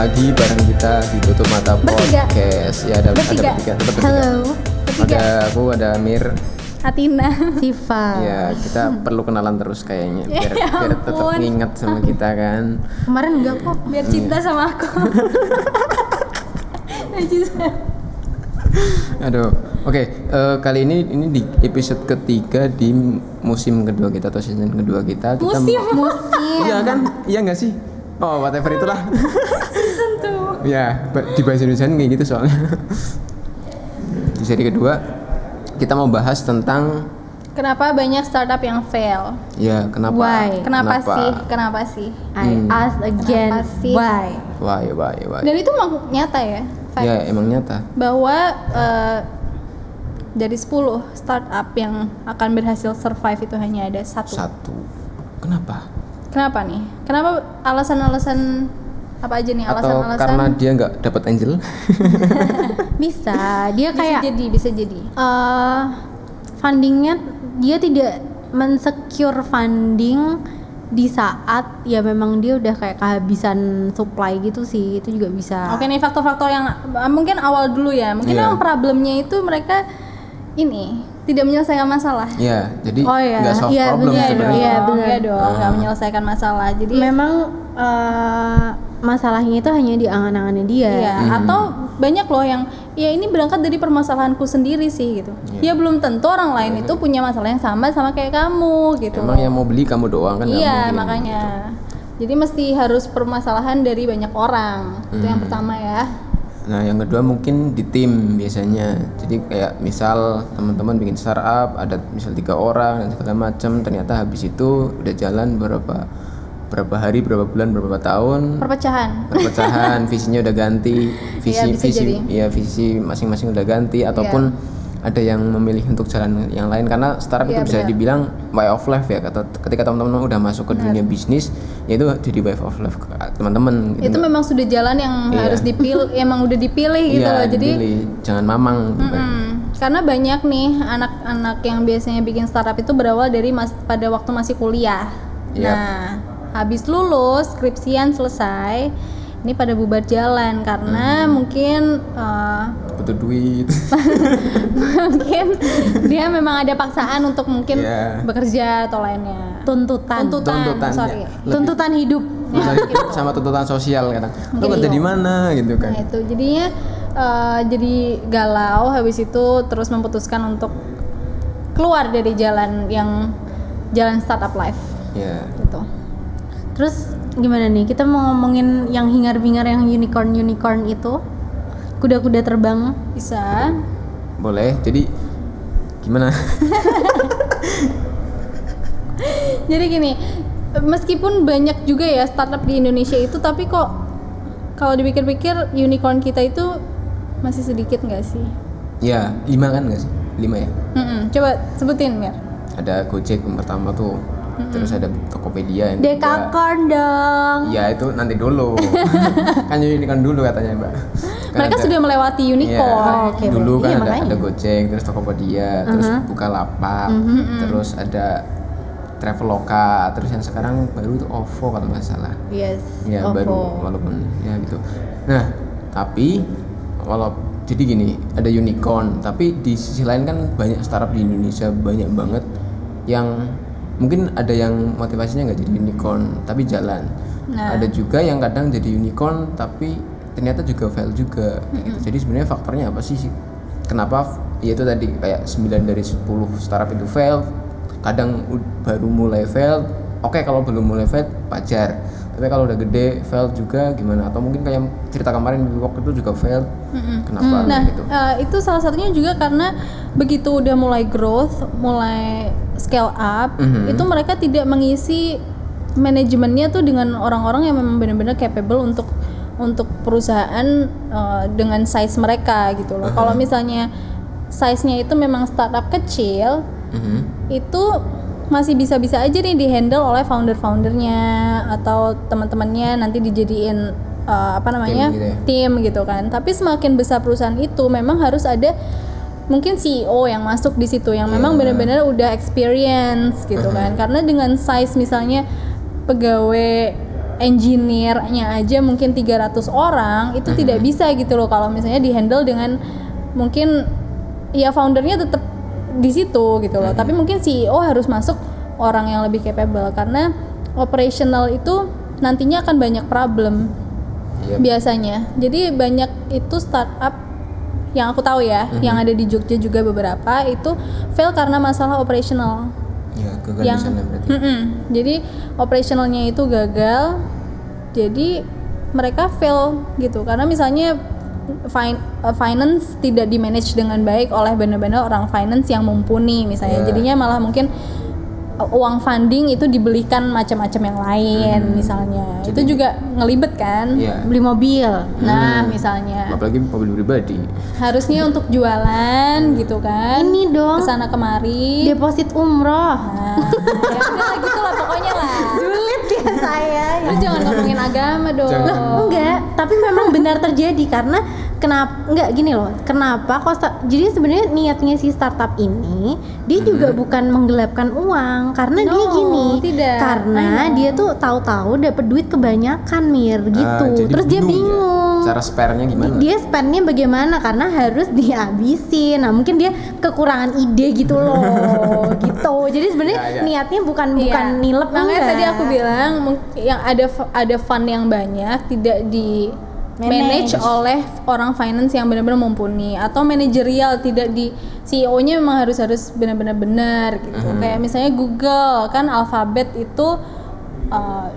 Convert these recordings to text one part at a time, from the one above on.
lagi bareng kita di tutup mata Bertiga. podcast. Ya ada Bertiga. ada bertiga, tetap bertiga. Halo, Ada aku, ada Amir. Atina Siva. Ya kita perlu kenalan terus kayaknya biar, Ya biar tetap nginget sama kita kan. Kemarin enggak kok. biar cinta sama aku. Aduh, oke eh, kali ini ini di episode ketiga di musim kedua kita atau season kedua kita. kita musim Musim. Iya kan? Iya nggak sih? Oh whatever itulah. ya di bahasa Indonesia kayak gitu soalnya. di seri kedua kita mau bahas tentang kenapa banyak startup yang fail ya kenapa? Why? kenapa, sih kenapa sih I Hmm. ask again Kenapa sih? why? Why, why, why? dan itu memang nyata ya fact. Ya emang nyata. bahwa eh, dari 10 startup yang akan berhasil survive itu hanya ada satu. Satu. Kenapa? Kenapa nih? Kenapa alasan-alasan apa aja nih Atau alasan-alasan? karena dia nggak dapat angel? Bisa. Dia bisa kayak jadi, bisa jadi. eh fundingnya dia tidak mensecure funding di saat ya memang dia udah kayak kehabisan supply gitu sih itu juga bisa Oke nih faktor-faktor yang eh, mungkin awal dulu ya. Mungkin Iya. memang problemnya itu mereka ini tidak menyelesaikan masalah. ya, jadi Oh, iya. nggak solve Iya, problem sebenarnya. Iya, benar. iya dong, nggak menyelesaikan masalah. Jadi memang eh, masalahnya itu hanya di angan-angannya dia Iya, atau banyak loh yang ya ini berangkat dari permasalahanku sendiri sih gitu. Iya. Ya belum tentu orang lain itu punya masalah yang sama sama kayak kamu gitu. Emang yang mau beli kamu doang kan? iya, makanya. Jadi mesti harus permasalahan dari banyak orang. Itu yang pertama ya. Nah, yang kedua mungkin di tim biasanya. Jadi kayak misal teman-teman bikin startup, ada misal tiga orang dan segala macam, ternyata habis itu udah jalan berapa berapa hari, berapa bulan, berapa tahun, Perpecahan. perpecahan, visinya udah ganti, visi Iya, bisa visi jadi. ya visi masing-masing udah ganti ataupun ada yang memilih untuk jalan yang lain karena startup Iya, itu bisa benar. dibilang way of life ya kata ketika teman-teman udah masuk ke dunia bisnis ya itu jadi way of life teman-teman gitu. itu memang sudah jalan yang Iya. harus dipilih, emang udah dipilih gitu Iya, loh. Jadi dipilih. jangan mamang gitu. Mm, karena banyak nih anak-anak yang biasanya bikin startup itu berawal dari mas pada waktu masih kuliah. Yap. Nah, habis lulus, skripsian selesai, ini pada bubar jalan karena mungkin eh, butuh duit mungkin dia memang ada paksaan untuk mungkin Iya. bekerja atau lainnya. tuntutan Tuntutan, tuntutan sorry. ya. Lebih- tuntutan hidup sama tuntutan sosial kadang lu Mungkin kerja iya. di mana gitu kan Nah itu jadinya eh, jadi galau habis itu terus memutuskan untuk keluar dari jalan yang jalan startup life ya gitu. Terus gimana nih? Kita mau ngomongin yang hingar-bingar yang unicorn-unicorn itu. Kuda-kuda terbang. Bisa. boleh jadi gimana Jadi gini, meskipun banyak juga ya startup di Indonesia itu tapi kok kalau dipikir-pikir unicorn kita itu masih sedikit nggak sih? ya lima kan nggak sih lima ya Mm-mm. Coba sebutin Mir. ada Gojek yang pertama tuh terus ada Tokopedia yang. Dekakorn dong. ya itu nanti dulu kan unicorn dulu katanya mbak Kan Mereka ada- sudah melewati Iya, unicorn. Oh, oke, dulu kan Iya, ada, makanya. ada Gojek, terus Tokopedia, terus Bukalapak, terus ada Traveloka, terus yang sekarang baru itu OVO kalau nggak salah. Yes. Ya OVO. baru walaupun ya gitu. Nah tapi walau jadi gini ada unicorn, tapi di sisi lain kan banyak startup di Indonesia banyak banget yang mungkin ada yang motivasinya nggak jadi unicorn tapi jalan. Nah. Ada juga yang kadang jadi unicorn tapi ternyata juga fail juga. kayak gitu. Jadi sebenarnya faktornya apa sih? Kenapa? Ya itu tadi kayak 9 dari 10 startup itu fail. Kadang baru mulai fail. Oke kalau belum mulai fail wajar. Tapi kalau udah gede fail juga gimana? Atau mungkin kayak cerita kemarin Bibok itu juga fail. Kenapa Nah, gitu? eh, itu salah satunya juga karena begitu udah mulai growth, mulai scale up, Mhm. itu mereka tidak mengisi manajemennya tuh dengan orang-orang yang memang benar-benar capable untuk untuk perusahaan eh, dengan size mereka gitu loh. Kalau misalnya size-nya itu memang startup kecil, Mhm. itu masih bisa-bisa aja nih dihandle oleh founder-foundernya atau teman-temannya nanti dijadiin uh, apa namanya gitu ya. tim gitu kan tapi semakin besar perusahaan itu memang harus ada mungkin CEO yang masuk di situ yang memang Iya. benar-benar udah experience gitu kan. Karena dengan size misalnya pegawai engineer-nya aja mungkin 300 orang itu tidak bisa gitu loh kalau misalnya dihandle dengan mungkin ya foundernya tetap di situ gitu loh. Tapi mungkin CEO harus masuk orang yang lebih capable karena operational itu nantinya akan banyak problem Yep. biasanya. Jadi banyak itu startup yang aku tahu ya yang ada di Jogja juga beberapa itu fail karena masalah operational. Ya gagal yang di sana berarti. Mm-mm. jadi operationalnya itu gagal jadi mereka fail gitu. Karena misalnya fin- uh, finance tidak di manage dengan baik oleh benar-benar orang finance yang mumpuni misalnya. Ya. jadinya malah mungkin uang funding itu dibelikan macam-macam yang lain misalnya. Itu Jadi- juga ngelibet kan Iya. beli mobil. Nah misalnya. Apalagi mobil pribadi. Harusnya untuk jualan gitu kan ini dong. ke sana kemari. Deposit umroh. Nah, ya udah gitu lah pokoknya lah. julid ya saya Lu jangan ngomongin agama dong. Jangan. enggak tapi memang benar terjadi karena kenapa enggak gini loh kenapa kok jadi sebenarnya niatnya si startup ini dia juga bukan menggelapkan uang karena dia No, gini tidak. karena dia tuh tahu-tahu dapat duit kebanyakan mir gitu Ah, jadi terus dia bingung ya. cara spare-nya gimana dia spendnya bagaimana karena harus dihabisin nah mungkin dia kekurangan ide gitu loh gitu jadi sebenarnya Ya, ya. niatnya bukan bukan Iya. nilep Makanya enggak. tadi aku bilang yang ada ada fund yang banyak tidak di manage Manage. oleh orang finance yang benar-benar mumpuni atau manajerial tidak di CEO-nya memang harus harus benar-benar benar gitu. Kayak misalnya Google kan Alphabet itu uh,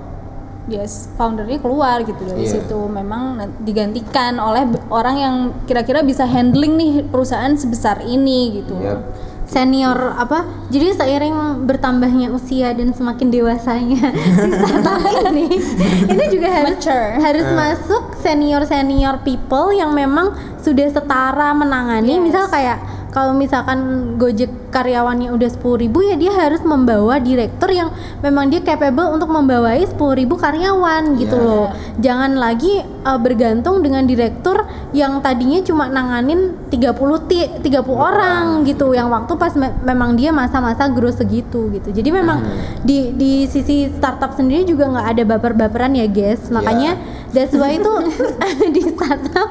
yes, foundernya keluar gitu dari Iya. situ memang digantikan oleh orang yang kira-kira bisa handling nih perusahaan sebesar ini gitu. Yap. Senior apa jadi seiring bertambahnya usia dan semakin dewasanya si startup ini ini juga harus Mature. harus masuk senior senior people yang memang sudah setara menangani Yes. misal kayak kalau misalkan Gojek karyawannya udah 10.000 ribu ya dia harus membawa direktur yang memang dia capable untuk membawai 10.000 ribu karyawan gitu Iya. loh. Jangan lagi uh, bergantung dengan direktur yang tadinya cuma nanganin 30 ti 30 orang gitu. Yang waktu pas me- memang dia masa-masa grow segitu gitu. Jadi memang di di sisi startup sendiri juga nggak ada baper-baperan ya guys. Makanya that's why itu di startup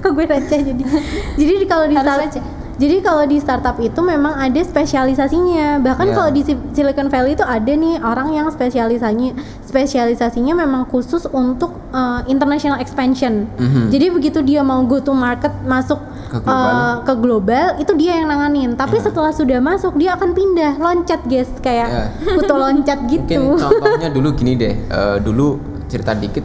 kok gue receh jadi jadi di- kalau di receh. jadi kalau di startup itu memang ada spesialisasinya. Bahkan Iya. kalau di Si- Silicon Valley itu ada nih orang yang spesialisasinya spesialisasinya memang khusus untuk uh, international expansion. Mhm. Jadi begitu dia mau go to market masuk Ke global. uh, ke global itu dia yang nanganin. Tapi Iya. setelah sudah masuk dia akan pindah loncat guys kayak kutu loncat Mungkin gitu. contohnya dulu gini deh, eh, dulu cerita dikit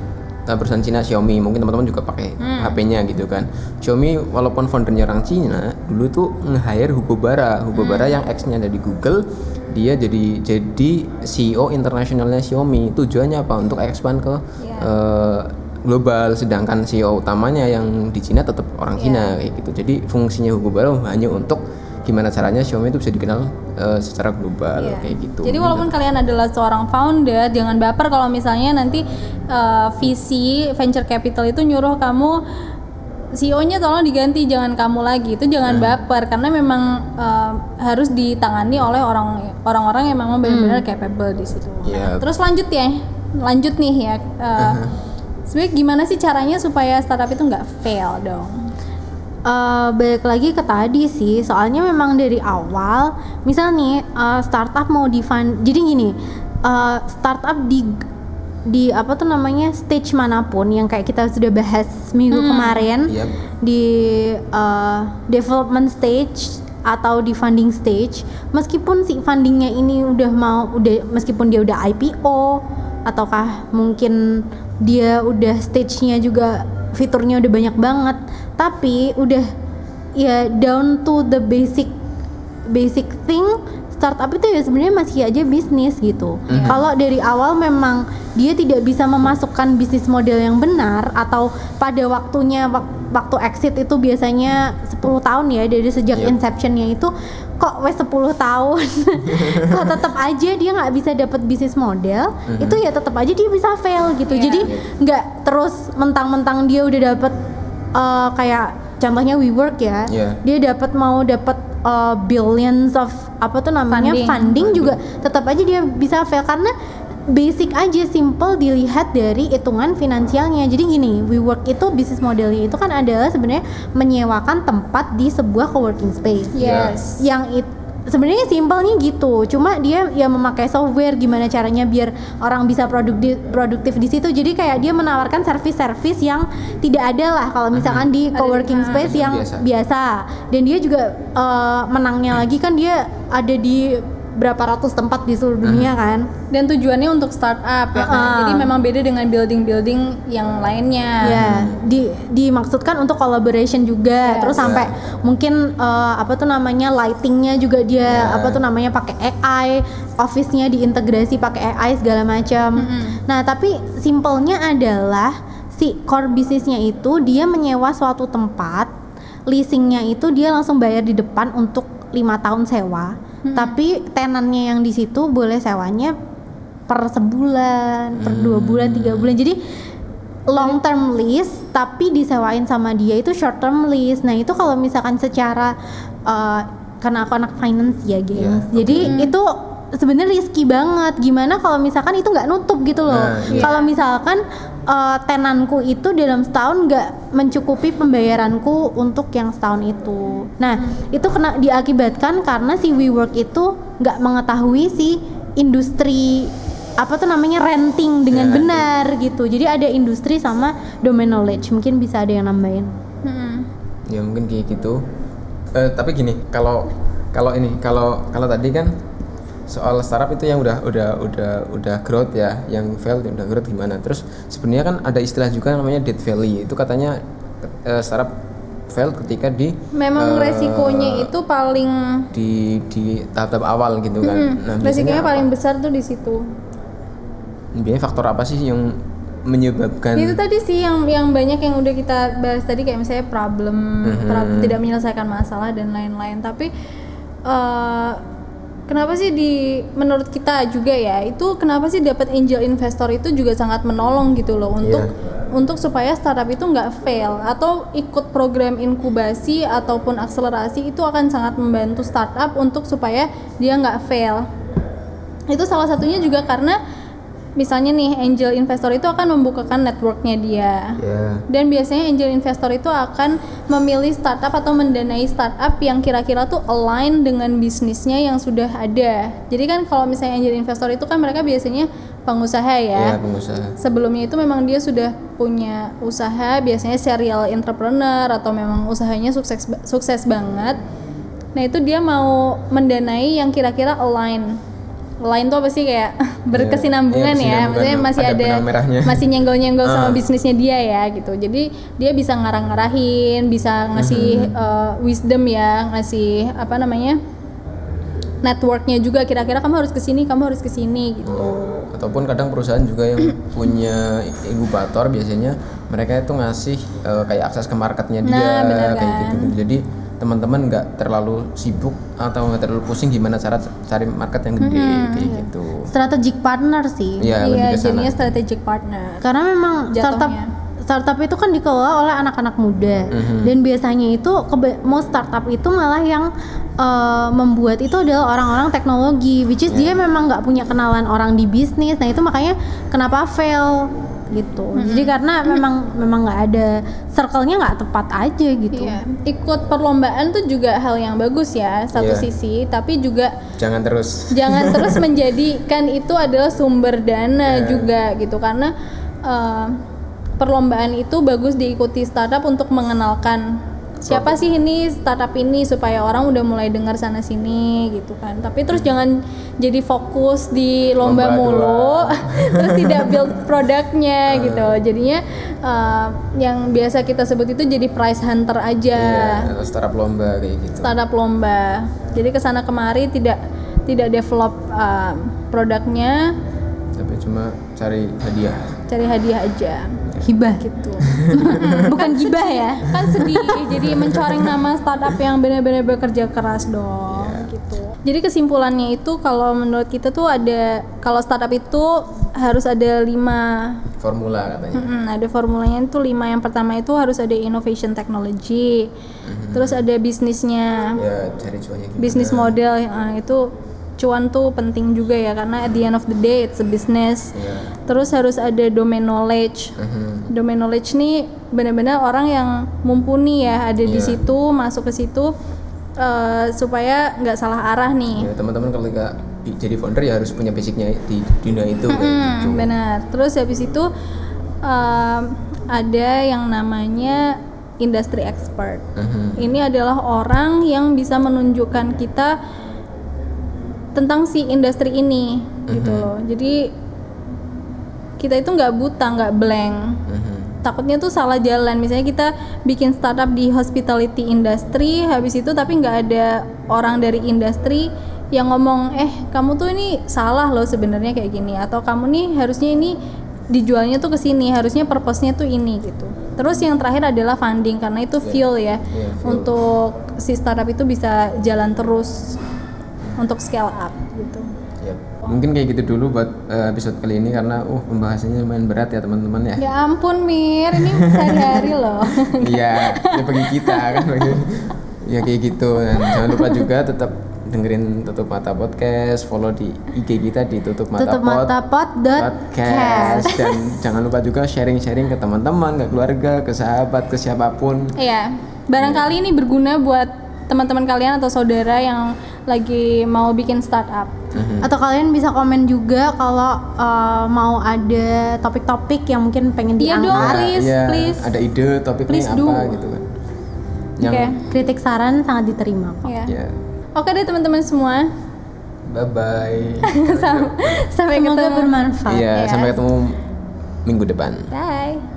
perusahaan Cina Xiaomi, mungkin teman-teman juga pakai HP-nya gitu kan. Xiaomi walaupun foundernya orang Cina, dulu tuh nge-hire Hugo Bara, Hugo Bara yang ex-nya dari Google, dia jadi jadi CEO internasionalnya Xiaomi. Tujuannya apa? Untuk expand ke eh, global, sedangkan CEO utamanya yang di Cina tetap orang Cina kayak gitu. Jadi fungsinya Hugo Bara hanya untuk gimana caranya Xiaomi itu bisa dikenal eh, secara global Iya. kayak gitu. Jadi walaupun kalian adalah seorang founder, jangan baper kalau misalnya nanti uh, visi venture capital itu nyuruh kamu CEO-nya tolong diganti, jangan kamu lagi. Itu jangan baper karena memang uh, harus ditangani oleh orang orang-orang yang memang benar-benar capable di situ. Nah, Iya. terus lanjut ya, lanjut nih ya. Uh, Sebenarnya gimana sih caranya supaya startup itu nggak fail dong? Eh, balik lagi ke tadi sih soalnya memang dari awal misal nih eh, startup mau di fund jadi gini eh, startup di di apa tuh namanya stage mana pun yang kayak kita sudah bahas minggu kemarin Yap. di eh, development stage atau di funding stage meskipun si fundingnya ini udah mau udah meskipun dia udah IPO ataukah mungkin dia udah stage-nya juga fiturnya udah banyak banget tapi udah ya down to the basic basic thing startup itu ya sebenarnya masih aja bisnis gitu. Kalau dari awal memang dia tidak bisa memasukkan bisnis model yang benar atau pada waktunya wak- waktu exit itu biasanya 10 tahun ya dari sejak Yep. inceptionnya itu kok wes 10 tahun? Kok tetap aja dia nggak bisa dapat bisnis model? Itu ya tetap aja dia bisa fail gitu. Iya. jadi nggak terus mentang-mentang dia udah dapat eh, kayak contohnya WeWork ya Iya. dia dapat mau dapat uh, billions of apa tuh namanya? Funding. funding, juga tetap aja dia bisa fail. Karena basic aja simple dilihat dari hitungan finansialnya. Jadi gini WeWork itu bisnis modelnya itu kan adalah sebenarnya menyewakan tempat di sebuah coworking space. Yes. yang itu sebenarnya simpelnya gitu. Cuma dia ya memakai software gimana caranya biar orang bisa produktif produktif di situ. Jadi kayak dia menawarkan service-service yang tidak ada lah. Kalau misalkan di di- coworking space yang Biasa. biasa. Dan dia juga eh, menangnya lagi kan dia ada di berapa ratus tempat di seluruh dunia kan Dan tujuannya untuk startup ya kan. Ah. Jadi memang beda dengan building-building yang lainnya. Ya, di dimaksudkan untuk collaboration juga. Yes. Terus sampai mungkin eh, apa tuh namanya lightingnya juga dia Ya. apa tuh namanya pakai AI, office-nya diintegrasi pakai AI segala macam. Nah, tapi simpelnya adalah si core bisnisnya itu dia menyewa suatu tempat, leasingnya itu dia langsung bayar di depan untuk lima tahun sewa. Tapi tenannya yang di situ boleh sewanya per sebulan, per dua bulan, tiga bulan. Jadi long term lease tapi disewain sama dia itu short term lease. Nah itu kalau misalkan secara uh, karena aku anak finance ya gengs, Iya, jadi itu sebenarnya risky banget. Gimana kalau misalkan itu nggak nutup gitu loh? Nah, iya. Kalau misalkan uh, tenanku itu dalam setahun nggak mencukupi pembayaranku untuk yang setahun itu. Nah itu kena diakibatkan karena si WeWork itu nggak mengetahui si industri apa tuh namanya renting dengan Ya, benar gitu. Jadi ada industri sama domain knowledge. Mungkin bisa ada yang nambahin. Mm-mm. ya mungkin kayak gitu Eh, tapi gini kalau kalau ini kalau kalau tadi kan soal startup itu yang udah udah udah udah growth ya yang fail udah growth gimana terus sebenarnya kan ada istilah juga namanya dead valley itu katanya eh, startup fail ketika di Memang eh, resikonya itu paling di di tahap-tahap awal gitu kan nah resikonya apa? paling besar tuh di situ. biasanya faktor apa sih yang menyebabkan Itu tadi sih yang yang banyak yang udah kita bahas tadi kayak misalnya problem, Mhm. problem tidak menyelesaikan masalah dan lain-lain. Tapi eh, kenapa sih di menurut kita juga ya itu kenapa sih dapat angel investor itu juga sangat menolong gitu loh untuk Iya. untuk supaya startup itu nggak fail atau ikut program inkubasi ataupun akselerasi itu akan sangat membantu startup untuk supaya dia nggak fail itu salah satunya juga karena misalnya nih angel investor itu akan membukakan networknya dia. Ya dan biasanya angel investor itu akan memilih startup atau mendanai startup yang kira-kira tuh align dengan bisnisnya yang sudah ada. Jadi kan kalau misalnya angel investor itu kan mereka biasanya pengusaha ya. Ya pengusaha. Sebelumnya itu memang dia sudah punya usaha biasanya serial entrepreneur atau memang usahanya sukses sukses banget. Nah itu dia mau mendanai yang kira-kira align align tuh apa sih kayak berkesinambungan iya, ya. maksudnya berkesinambungan. masih Ada ada, masih nyenggol-nyenggol sama Ah. bisnisnya dia ya gitu. Jadi dia bisa ngarang-ngarahin bisa ngasih uh, wisdom ya ngasih apa namanya networknya juga. Kira-kira kamu harus ke sini kamu harus ke sini gitu. Oh, ataupun kadang perusahaan juga yang punya inkubator biasanya mereka itu ngasih eh, kayak akses ke marketnya dia Nah, kayak gitu jadi teman-teman nggak terlalu sibuk atau nggak terlalu pusing gimana cara cari market yang gede kayak gitu. Strategic partner sih. Iya, iya jadinya strategic partner. Karena memang startup Jatuhnya. startup itu kan dikelola oleh anak-anak muda. Mhm. dan biasanya itu keba- mau startup itu malah yang eh, membuat itu adalah orang-orang teknologi which is dia memang nggak punya kenalan orang di bisnis. Nah itu makanya kenapa fail gitu. Jadi karena memang memang nggak ada circle-nya nggak tepat aja gitu. Iya, ikut perlombaan tuh juga hal yang bagus ya satu Iya. sisi, tapi juga jangan terus. jangan terus menjadikan itu adalah sumber dana Iya. juga gitu. Karena eh, perlombaan itu bagus diikuti startup untuk mengenalkan siapa sih ini startup ini supaya orang udah mulai dengar sana sini gitu kan. Tapi terus jangan jadi fokus di lomba, Lomba mulu terus tidak build Ah. produknya gitu. Jadinya eh, yang biasa kita sebut itu jadi prize hunter aja ya, startup lomba kayak gitu startup lomba. Jadi ke sana kemari tidak tidak develop um, produknya, tapi cuma cari hadiah cari hadiah aja hibah gitu. bukan gibah ya kan sedih. Jadi mencoreng nama startup yang benar-benar bekerja keras dong gitu. Jadi kesimpulannya itu kalau menurut kita tuh ada kalau startup itu harus ada lima formula katanya Mm-mm, ada formulanya itu lima. Yang pertama itu harus ada innovation technology, terus ada bisnisnya, ya cari gimana bisnis model ah, itu cuan tuh penting juga ya karena at the end of the day it's a business. Iya. Terus harus ada domain knowledge. Mhm. Domain knowledge nih benar-benar orang yang mumpuni ya ada di Iya. situ masuk ke situ eh, supaya nggak salah arah nih. Ya, teman-teman kalau nggak di- jadi founder ya harus punya basicnya di dunia itu kayak Hmm, gitu. benar. Terus habis itu em, ada yang namanya industry expert. Mhm. Ini adalah orang yang bisa menunjukkan kita tentang si industri ini gitu Mhm. loh. Jadi kita itu nggak buta, nggak blank. Mhm. Takutnya tuh salah jalan. Misalnya kita bikin startup di hospitality industry, habis itu tapi nggak ada orang dari industri yang ngomong, eh kamu tuh ini salah loh sebenarnya kayak gini, atau kamu nih harusnya ini dijualnya tuh ke sini, harusnya purpose-nya tuh ini gitu. Terus yang terakhir adalah funding karena itu fuel ya Iya, fuel. untuk si startup itu bisa jalan terus untuk scale up gitu. Yap. Mungkin kayak gitu dulu buat eh, episode kali ini karena uh pembahasannya lumayan berat ya teman-teman ya. Ya ampun Mir, ini sehari-hari loh. Iya, ya bagi kita kan bagi ya kayak gitu. Dan jangan lupa juga tetap dengerin tutup mata podcast, follow di IG kita di tutup mata Tutup Pod- mata pod podcast cast. dan jangan lupa juga sharing-sharing ke teman-teman, ke keluarga, ke sahabat, ke siapa pun. Iya, barangkali ini berguna buat teman-teman kalian atau saudara yang lagi mau bikin startup. Atau kalian bisa komen juga kalau uh, mau ada topik-topik yang mungkin pengen Iya diangkat. dong. please, Iya, please. Ada ide topiknya Please apa do. gitu kan. Yang Oke. Kritik saran sangat diterima kok. Iya. ya Oke deh teman-teman semua. bye bye. Sam- Sampai Semoga ketemu. bermanfaat. Iya, Yes. sampai ketemu minggu depan. Bye.